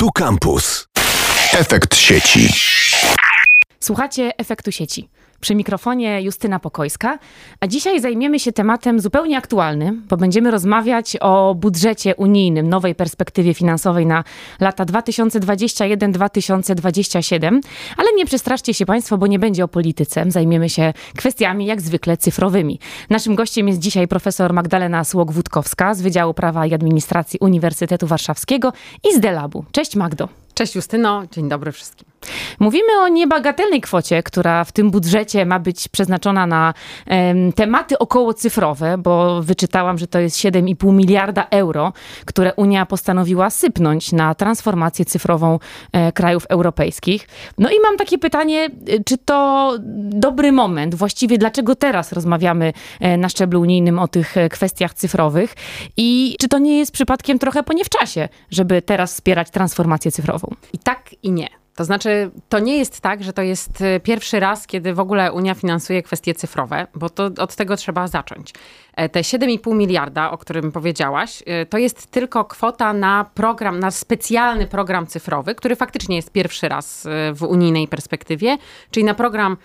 Tu Campus. Efekt sieci. Słuchacie efektu sieci. Przy mikrofonie Justyna Pokojska, a dzisiaj zajmiemy się tematem zupełnie aktualnym, bo będziemy rozmawiać o budżecie unijnym, nowej perspektywie finansowej na lata 2021-2027. Ale nie przestraszcie się Państwo, bo nie będzie o polityce. Zajmiemy się kwestiami jak zwykle cyfrowymi. Naszym gościem jest dzisiaj profesor Magdalena Słok-Wódkowska z Wydziału Prawa i Administracji Uniwersytetu Warszawskiego i z Delabu. Cześć Magdo. Cześć Justyno, dzień dobry wszystkim. Mówimy o niebagatelnej kwocie, która w tym budżecie ma być przeznaczona na um, tematy okołocyfrowe, bo wyczytałam, że to jest 7,5 miliarda euro, które Unia postanowiła sypnąć na transformację cyfrową e, krajów europejskich. No i mam takie pytanie, e, czy to dobry moment? Właściwie dlaczego teraz rozmawiamy e, na szczeblu unijnym o tych e, kwestiach cyfrowych? I czy to nie jest przypadkiem trochę po nie w czasie, żeby teraz wspierać transformację cyfrową? I tak i nie. To znaczy, to nie jest tak, że to jest e, pierwszy raz, kiedy w ogóle Unia finansuje kwestie cyfrowe, bo to od tego trzeba zacząć. E, te 7,5 miliarda, o którym powiedziałaś, e, to jest tylko kwota na program, na specjalny program cyfrowy, który faktycznie jest pierwszy raz w unijnej perspektywie, czyli na program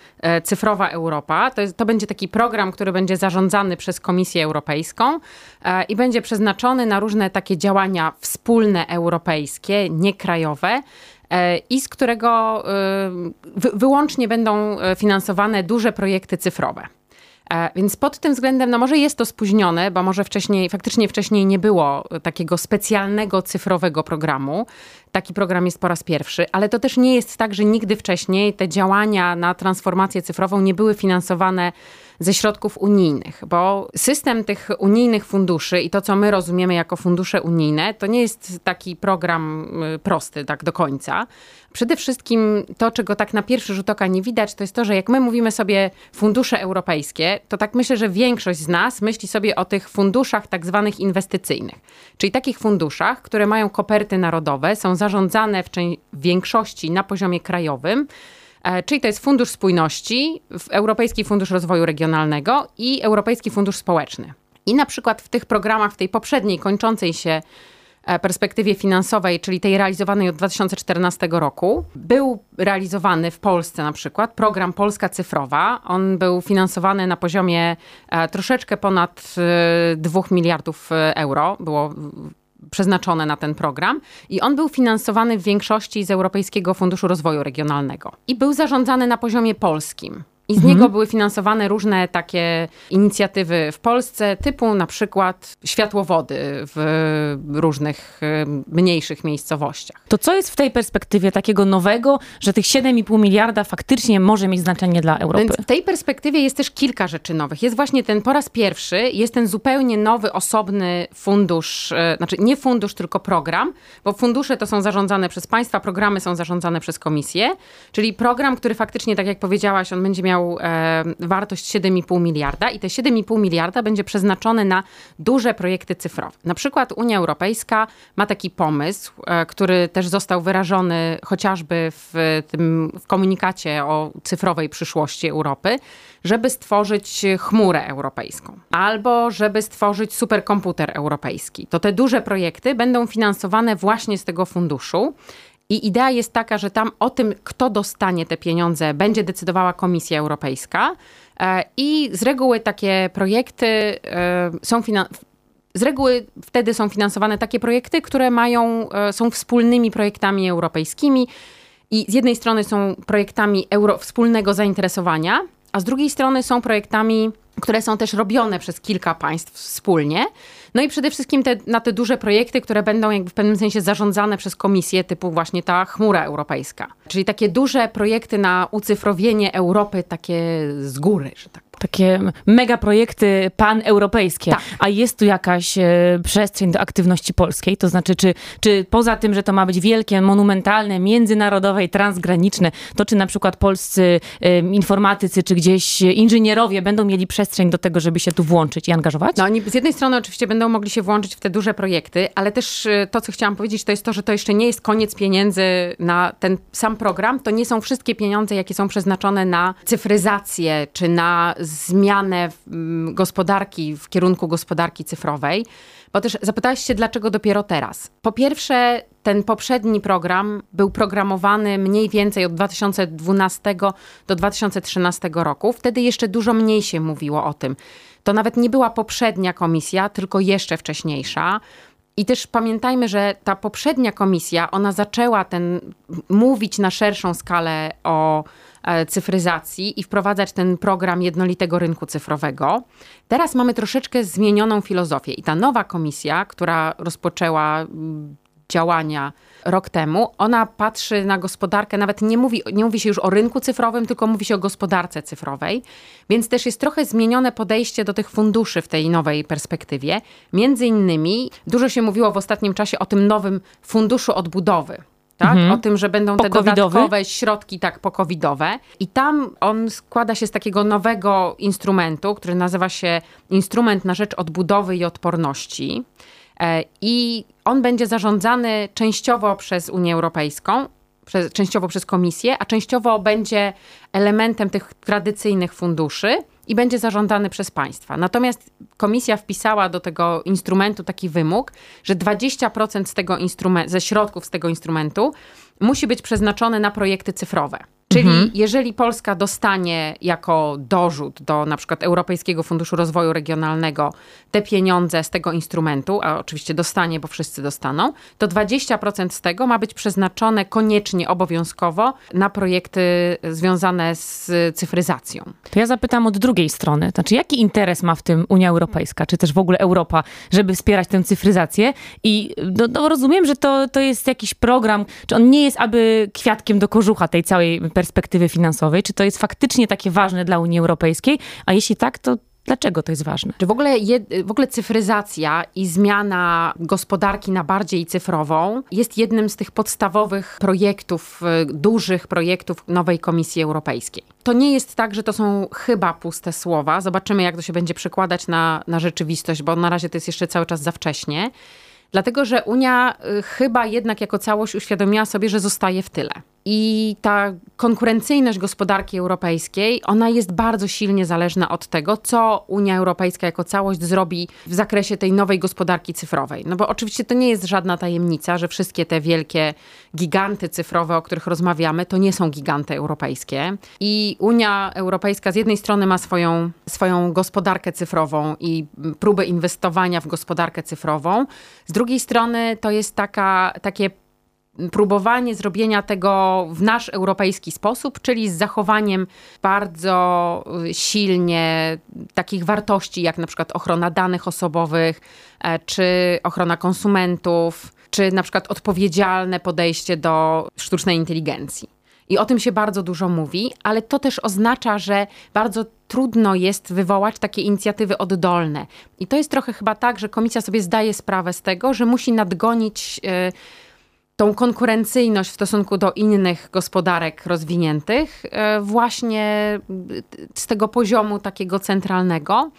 Cyfrowa Europa. To, jest, to będzie taki program, który będzie zarządzany przez Komisję Europejską i będzie przeznaczony na różne takie działania wspólne europejskie, niekrajowe E, i z którego e, wyłącznie będą e, finansowane duże projekty cyfrowe. Więc pod tym względem, no może jest to spóźnione, bo może wcześniej, faktycznie wcześniej nie było takiego specjalnego cyfrowego programu. Taki program jest po raz pierwszy, ale to też nie jest tak, że nigdy wcześniej te działania na transformację cyfrową nie były finansowane ze środków unijnych, bo system tych unijnych funduszy i to, co my rozumiemy jako fundusze unijne, to nie jest taki program y, prosty tak do końca. Przede wszystkim to, czego tak na pierwszy rzut oka nie widać, to jest to, że jak my mówimy sobie fundusze europejskie, to tak myślę, że większość z nas myśli sobie o tych funduszach tak zwanych inwestycyjnych, czyli takich funduszach, które mają koperty narodowe, są zarządzane w, w większości na poziomie krajowym, czyli to jest Fundusz Spójności, Europejski Fundusz Rozwoju Regionalnego i Europejski Fundusz Społeczny. I na przykład w tych programach, w tej poprzedniej, kończącej się e, perspektywie finansowej, czyli tej realizowanej od 2014 roku, był realizowany w Polsce na przykład program Polska Cyfrowa. On był finansowany na poziomie e, troszeczkę ponad 2 miliardów euro. Było przeznaczone na ten program i on był finansowany w większości z Europejskiego Funduszu Rozwoju Regionalnego i był zarządzany na poziomie polskim. I z mhm. niego były finansowane różne takie inicjatywy w Polsce, typu na przykład światłowody w różnych mniejszych miejscowościach. To co jest w tej perspektywie takiego nowego, że tych 7,5 miliarda faktycznie może mieć znaczenie dla Europy? Więc w tej perspektywie jest też kilka rzeczy nowych. Jest właśnie ten po raz pierwszy, jest ten zupełnie nowy, osobny fundusz, e, znaczy nie fundusz, tylko program, bo fundusze to są zarządzane przez państwa, programy są zarządzane przez komisję, czyli program, który faktycznie, tak jak powiedziałaś, on będzie miał miał e, wartość 7,5 miliarda i te 7,5 miliarda będzie przeznaczone na duże projekty cyfrowe. Na przykład Unia Europejska ma taki pomysł, e, który też został wyrażony chociażby w tym w komunikacie o cyfrowej przyszłości Europy, żeby stworzyć chmurę europejską albo żeby stworzyć superkomputer europejski. To te duże projekty będą finansowane właśnie z tego funduszu. I idea jest taka, że tam o tym, kto dostanie te pieniądze, będzie decydowała Komisja Europejska. E, I z reguły takie projekty e, są z reguły wtedy są finansowane takie projekty, które mają, e, są wspólnymi projektami europejskimi i z jednej strony są projektami euro, wspólnego zainteresowania, a z drugiej strony są projektami, które są też robione przez kilka państw wspólnie. No i przede wszystkim te, na te duże projekty, które będą jakby w pewnym sensie zarządzane przez komisję typu właśnie ta chmura europejska. Czyli takie duże projekty na ucyfrowienie Europy, takie z góry, że tak takie mega projekty paneuropejskie, tak. a jest tu jakaś e, przestrzeń do aktywności polskiej? To znaczy, czy, czy poza tym, że to ma być wielkie, monumentalne, międzynarodowe i transgraniczne, to czy na przykład polscy e, informatycy, czy gdzieś inżynierowie będą mieli przestrzeń do tego, żeby się tu włączyć i angażować? No oni z jednej strony oczywiście będą mogli się włączyć w te duże projekty, ale też e, to, co chciałam powiedzieć, to jest to, że to jeszcze nie jest koniec pieniędzy na ten sam program. To nie są wszystkie pieniądze, jakie są przeznaczone na cyfryzację, czy na zmianę mm, gospodarki w kierunku gospodarki cyfrowej, Bo też zapytałeś się, dlaczego dopiero teraz. Po pierwsze, ten poprzedni program był programowany mniej więcej od 2012 do 2013 roku. Wtedy jeszcze dużo mniej się mówiło o tym. To nawet nie była poprzednia komisja, tylko jeszcze wcześniejsza. I też pamiętajmy, że ta poprzednia komisja, ona zaczęła ten mówić na szerszą skalę o cyfryzacji i wprowadzać ten program jednolitego rynku cyfrowego. Teraz mamy troszeczkę zmienioną filozofię i ta nowa komisja, która rozpoczęła mm, działania rok temu, ona patrzy na gospodarkę, nawet nie mówi, nie mówi się już o rynku cyfrowym, tylko mówi się o gospodarce cyfrowej, więc też jest trochę zmienione podejście do tych funduszy w tej nowej perspektywie. Między innymi dużo się mówiło w ostatnim czasie o tym nowym funduszu odbudowy. Tak? Mhm. O tym, że będą te dodatkowe środki tak pokowidowe. I tam on składa się z takiego nowego instrumentu, który nazywa się Instrument na rzecz odbudowy i odporności. E, I on będzie zarządzany częściowo przez Unię Europejską, przez, częściowo przez Komisję, a częściowo będzie elementem tych tradycyjnych funduszy i będzie zarządzany przez państwa. Natomiast komisja wpisała do tego instrumentu taki wymóg, że 20% z tego instrumentu, ze środków z tego instrumentu musi być przeznaczone na projekty cyfrowe. Czyli mhm. jeżeli Polska dostanie jako dorzut do na przykład Europejskiego Funduszu Rozwoju Regionalnego te pieniądze z tego instrumentu, a oczywiście dostanie, bo wszyscy dostaną, to 20% z tego ma być przeznaczone koniecznie, obowiązkowo na projekty związane z cyfryzacją. To ja zapytam od drugiej strony. Znaczy, jaki interes ma w tym Unia Europejska, czy też w ogóle Europa, żeby wspierać tę cyfryzację? I no, no rozumiem, że to, to jest jakiś program, czy on nie jest aby kwiatkiem do kożucha tej całej perspektywy finansowej? Czy to jest faktycznie takie ważne dla Unii Europejskiej? A jeśli tak, to Dlaczego to jest ważne? Czy w ogóle, w ogóle cyfryzacja i zmiana gospodarki na bardziej cyfrową jest jednym z tych podstawowych projektów, y, dużych projektów nowej Komisji Europejskiej. To nie jest tak, że to są chyba puste słowa. Zobaczymy, jak to się będzie przekładać na, na rzeczywistość, bo na razie to jest jeszcze cały czas za wcześnie. Dlatego, że Unia y, chyba jednak jako całość uświadomiła sobie, że zostaje w tyle. I ta konkurencyjność gospodarki europejskiej, ona jest bardzo silnie zależna od tego, co Unia Europejska jako całość zrobi w zakresie tej nowej gospodarki cyfrowej. No bo oczywiście to nie jest żadna tajemnica, że wszystkie te wielkie giganty cyfrowe, o których rozmawiamy, to nie są giganty europejskie. I Unia Europejska z jednej strony ma swoją, swoją gospodarkę cyfrową i próbę inwestowania w gospodarkę cyfrową, z drugiej strony to jest taka, takie próbowanie zrobienia tego w nasz europejski sposób, czyli z zachowaniem bardzo silnie takich wartości, jak na przykład ochrona danych osobowych, e, czy ochrona konsumentów, czy na przykład odpowiedzialne podejście do sztucznej inteligencji. I o tym się bardzo dużo mówi, ale to też oznacza, że bardzo trudno jest wywołać takie inicjatywy oddolne. I to jest trochę chyba tak, że komisja sobie zdaje sprawę z tego, że musi nadgonić. Yy, tą konkurencyjność w stosunku do innych gospodarek rozwiniętych e, właśnie z tego poziomu takiego centralnego.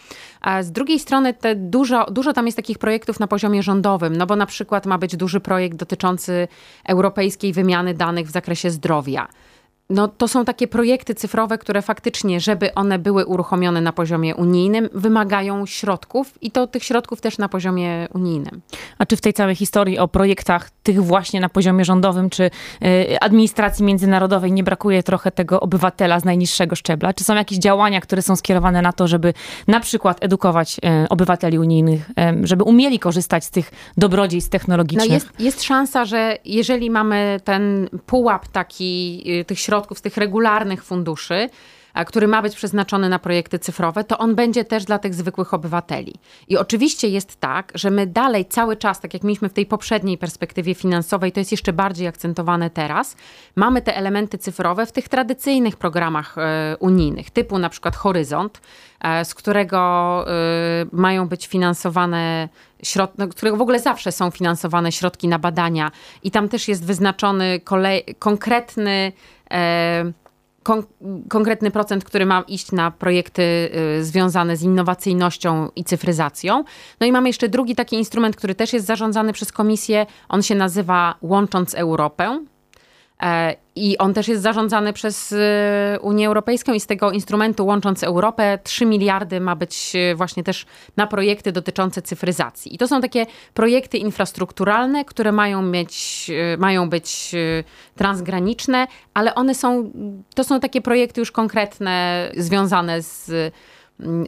A z drugiej strony te dużo, dużo tam jest takich projektów na poziomie rządowym, no bo na przykład ma być duży projekt dotyczący europejskiej wymiany danych w zakresie zdrowia no, to są takie projekty cyfrowe, które faktycznie, żeby one były uruchomione na poziomie unijnym, wymagają środków i to tych środków też na poziomie unijnym. A czy w tej całej historii o projektach tych właśnie na poziomie rządowym czy y, administracji międzynarodowej nie brakuje trochę tego obywatela z najniższego szczebla? Czy są jakieś działania, które są skierowane na to, żeby na przykład edukować y, obywateli unijnych, y, żeby umieli korzystać z tych dobrodziejstw technologicznych? No jest, jest szansa, że jeżeli mamy ten pułap taki tych środków, środków z tych regularnych funduszy, który ma być przeznaczony na projekty cyfrowe, to on będzie też dla tych zwykłych obywateli. I oczywiście jest tak, że my dalej cały czas, tak jak mieliśmy w tej poprzedniej perspektywie finansowej, to jest jeszcze bardziej akcentowane teraz, mamy te elementy cyfrowe w tych tradycyjnych programach e, unijnych, typu na przykład Horyzont, e, z którego e, mają być finansowane środki, no, którego w ogóle zawsze są finansowane środki na badania i tam też jest wyznaczony kolej, konkretny e, kon konkretny procent, który ma iść na projekty y, związane z innowacyjnością i cyfryzacją. No i mamy jeszcze drugi taki instrument, który też jest zarządzany przez komisję. On się nazywa Łącząc Europę. E, I on też jest zarządzany przez e, Unię Europejską i z tego instrumentu Łącząc Europę 3 miliardy ma być e, właśnie też na projekty dotyczące cyfryzacji. I to są takie projekty infrastrukturalne, które mają, mieć, mają być transgraniczne, ale one są, to są takie projekty już konkretne, związane z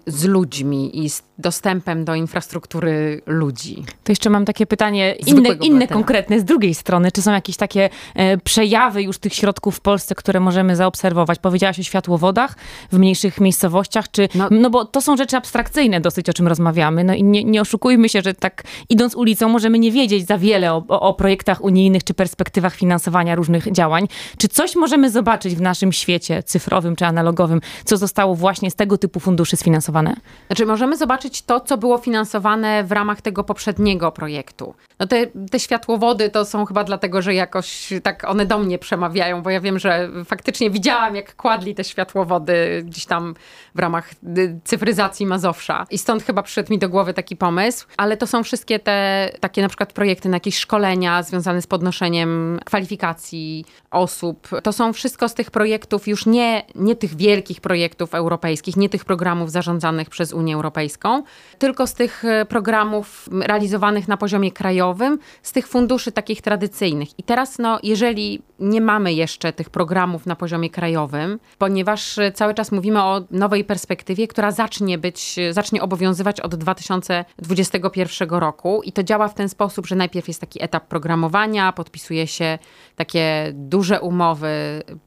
z ludźmi i z dostępem do infrastruktury ludzi. To jeszcze mam takie pytanie inne, inne konkretne z drugiej strony. Czy są jakieś takie e, przejawy już tych środków w Polsce, które możemy zaobserwować? Powiedziałaś o światłowodach w mniejszych miejscowościach, czy, no, no bo to są rzeczy abstrakcyjne dosyć, o czym rozmawiamy. No i nie, nie oszukujmy się, że tak idąc ulicą możemy nie wiedzieć za wiele o, o, o projektach unijnych czy perspektywach finansowania różnych działań. Czy coś możemy zobaczyć w naszym świecie cyfrowym czy analogowym, co zostało właśnie z tego typu funduszy sfinansowane? Znaczy możemy zobaczyć to, co było finansowane w ramach tego poprzedniego projektu. No te, te światłowody to są chyba dlatego, że jakoś tak one do mnie przemawiają, bo ja wiem, że faktycznie widziałam, jak kładli te światłowody gdzieś tam w ramach y, cyfryzacji Mazowsza. I stąd chyba przyszedł mi do głowy taki pomysł. Ale to są wszystkie te takie na przykład projekty na jakieś szkolenia związane z podnoszeniem kwalifikacji osób. To są wszystko z tych projektów, już nie, nie tych wielkich projektów europejskich, nie tych programów zarządzanych przez Unię Europejską, tylko z tych e, programów realizowanych na poziomie krajowym, z tych funduszy takich tradycyjnych. I teraz, no, jeżeli nie mamy jeszcze tych programów na poziomie krajowym, ponieważ e, cały czas mówimy o nowej perspektywie, która zacznie być, e, zacznie obowiązywać od 2021 roku. I to działa w ten sposób, że najpierw jest taki etap programowania, podpisuje się takie duże umowy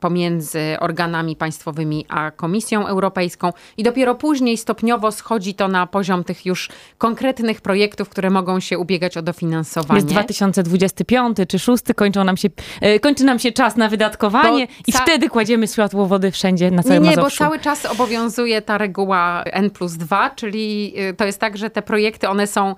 pomiędzy organami państwowymi a Komisją Europejską. I dopiero później stopniowo schodzi to na poziom tych już konkretnych projektów, które mogą się ubiegać o dofinansowanie. Jest 2025 czy 6, kończą nam się, e, kończy nam się czas na wydatkowanie bo i wtedy kładziemy światłowody wszędzie na całym Nie, nie, Mazowszu. bo cały czas obowiązuje ta reguła N plus 2, czyli e, to jest tak, że te projekty, one są,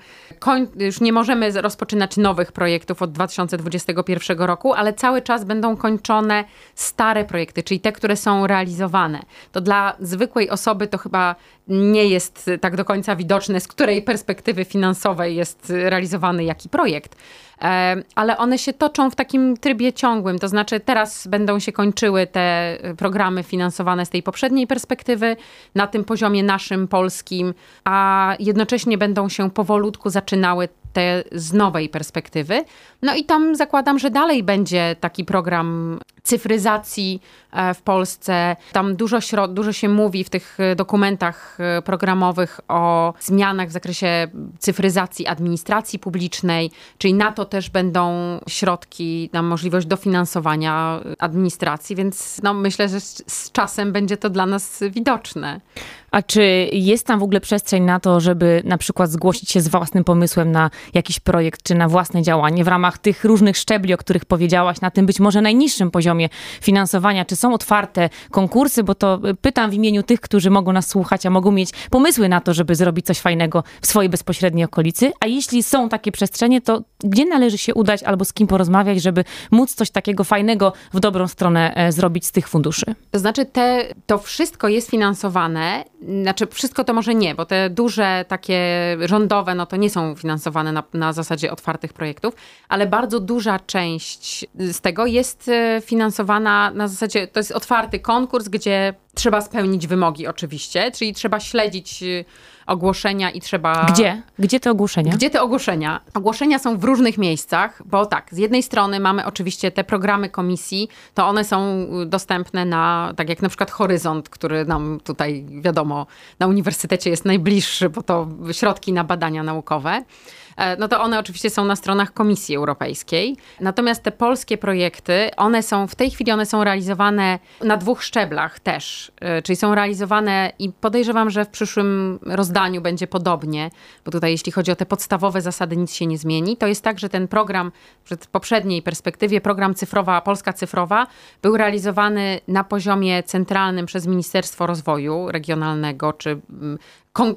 już nie możemy rozpoczynać nowych projektów od 2021 roku, ale cały czas będą kończone stare projekty, czyli te, które są realizowane. To dla zwykłej osoby to chyba nie jest tak do końca widoczne, z której perspektywy finansowej jest realizowany jaki projekt. E, ale one się toczą w takim trybie ciągłym, to znaczy teraz będą się kończyły te programy finansowane z tej poprzedniej perspektywy na tym poziomie naszym polskim, a jednocześnie będą się powolutku zaczynały te z nowej perspektywy. No i tam zakładam, że dalej będzie taki program cyfryzacji e, w Polsce. Tam dużo, dużo się mówi w tych e, dokumentach e, programowych o zmianach w zakresie cyfryzacji administracji publicznej, czyli na to też będą środki, na możliwość dofinansowania administracji, więc no, myślę, że z czasem będzie to dla nas widoczne. A czy jest tam w ogóle przestrzeń na to, żeby na przykład zgłosić się z własnym pomysłem na jakiś projekt, czy na własne działanie w ramach tych różnych szczebli, o których powiedziałaś, na tym być może najniższym poziomie finansowania? Czy są otwarte konkursy? Bo to pytam w imieniu tych, którzy mogą nas słuchać, a mogą mieć pomysły na to, żeby zrobić coś fajnego w swojej bezpośredniej okolicy. A jeśli są takie przestrzenie, to gdzie należy się udać albo z kim porozmawiać, żeby móc coś takiego fajnego w dobrą stronę e, zrobić z tych funduszy? To znaczy, te, to wszystko jest finansowane znaczy wszystko to może nie, bo te duże takie rządowe, no to nie są finansowane na, na zasadzie otwartych projektów, ale bardzo duża część z tego jest e, finansowana na zasadzie, to jest otwarty konkurs, gdzie trzeba spełnić wymogi oczywiście, czyli trzeba śledzić ogłoszenia i trzeba... Gdzie? Gdzie te ogłoszenia? Gdzie te ogłoszenia? Ogłoszenia są w różnych miejscach, bo tak, z jednej strony mamy oczywiście te programy komisji, to one są dostępne na, tak jak na przykład Horyzont, który nam tutaj, wiadomo, na uniwersytecie jest najbliższy, bo to środki na badania naukowe. E, no to one oczywiście są na stronach Komisji Europejskiej. Natomiast te polskie projekty, one są w tej chwili one są realizowane na dwóch szczeblach też. E, czyli są realizowane i podejrzewam, że w przyszłym rozdaniu będzie podobnie, bo tutaj jeśli chodzi o te podstawowe zasady nic się nie zmieni. To jest tak, że ten program w poprzedniej perspektywie, program cyfrowa, Polska Cyfrowa, był realizowany na poziomie centralnym przez Ministerstwo Rozwoju Regionalnego czy mm,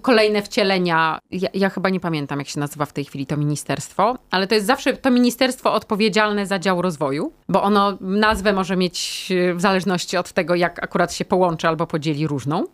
kolejne wcielenia. Ja, ja, chyba nie pamiętam, jak się nazywa w tej chwili to ministerstwo, ale to jest zawsze to ministerstwo odpowiedzialne za dział rozwoju, bo ono nazwę może mieć w zależności od tego, jak akurat się połączy albo podzieli różną.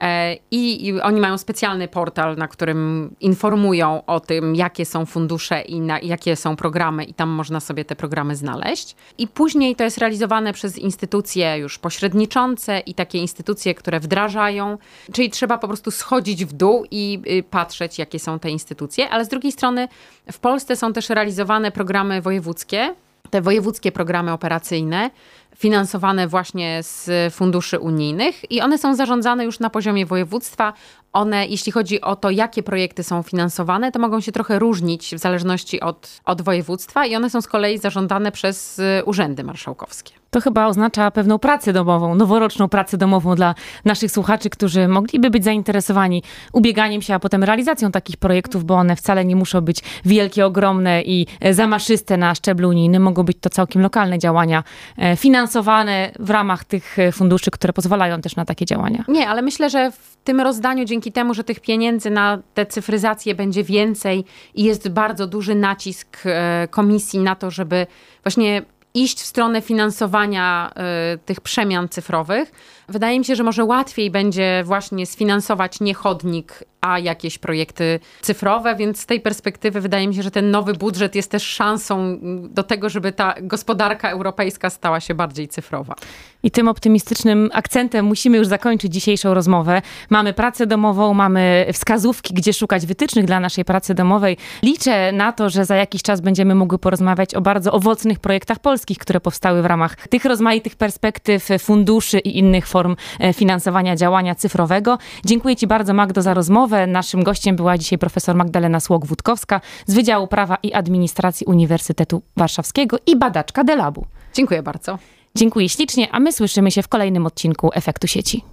E, I, oni mają specjalny portal, na którym informują o tym, jakie są fundusze i na, jakie są programy, i tam można sobie te programy znaleźć. I później to jest realizowane przez instytucje już pośredniczące i takie instytucje, które wdrażają, czyli trzeba po prostu schodzić w dół i y, patrzeć, jakie są te instytucje, ale z drugiej strony w Polsce są też realizowane programy wojewódzkie, te wojewódzkie programy operacyjne, finansowane właśnie z funduszy unijnych i one są zarządzane już na poziomie województwa. One, jeśli chodzi o to, jakie projekty są finansowane, to mogą się trochę różnić w zależności od, od województwa i one są z kolei zarządzane przez y, urzędy marszałkowskie. To chyba oznacza pewną pracę domową, noworoczną pracę domową dla naszych słuchaczy, którzy mogliby być zainteresowani ubieganiem się, a potem realizacją takich projektów, bo one wcale nie muszą być wielkie, ogromne i zamaszyste na szczeblu unijnym. Mogą być to całkiem lokalne działania e, finansowane w ramach tych e, funduszy, które pozwalają też na takie działania. Nie, ale myślę, że w tym rozdaniu, dzięki temu, że tych pieniędzy na tę cyfryzację będzie więcej i jest bardzo duży nacisk e, komisji na to, żeby właśnie iść w stronę finansowania y, tych przemian cyfrowych. Wydaje mi się, że może łatwiej będzie właśnie sfinansować nie chodnik, a jakieś projekty cyfrowe, więc z tej perspektywy wydaje mi się, że ten nowy budżet jest też szansą do tego, żeby ta gospodarka europejska stała się bardziej cyfrowa. I tym optymistycznym akcentem musimy już zakończyć dzisiejszą rozmowę. Mamy pracę domową, mamy wskazówki, gdzie szukać wytycznych dla naszej pracy domowej. Liczę na to, że za jakiś czas będziemy mogły porozmawiać o bardzo owocnych projektach polskich, które powstały w ramach tych rozmaitych perspektyw, funduszy i innych form e, finansowania działania cyfrowego. Dziękuję Ci bardzo, Magdo, za rozmowę. Naszym gościem była dzisiaj profesor Magdalena Słok-Wódkowska z Wydziału Prawa i Administracji Uniwersytetu Warszawskiego i badaczka Delabu. Dziękuję bardzo. Dziękuję ślicznie, a my słyszymy się w kolejnym odcinku Efektu Sieci.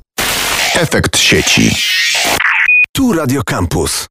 Efekt sieci. Tu Radio Campus.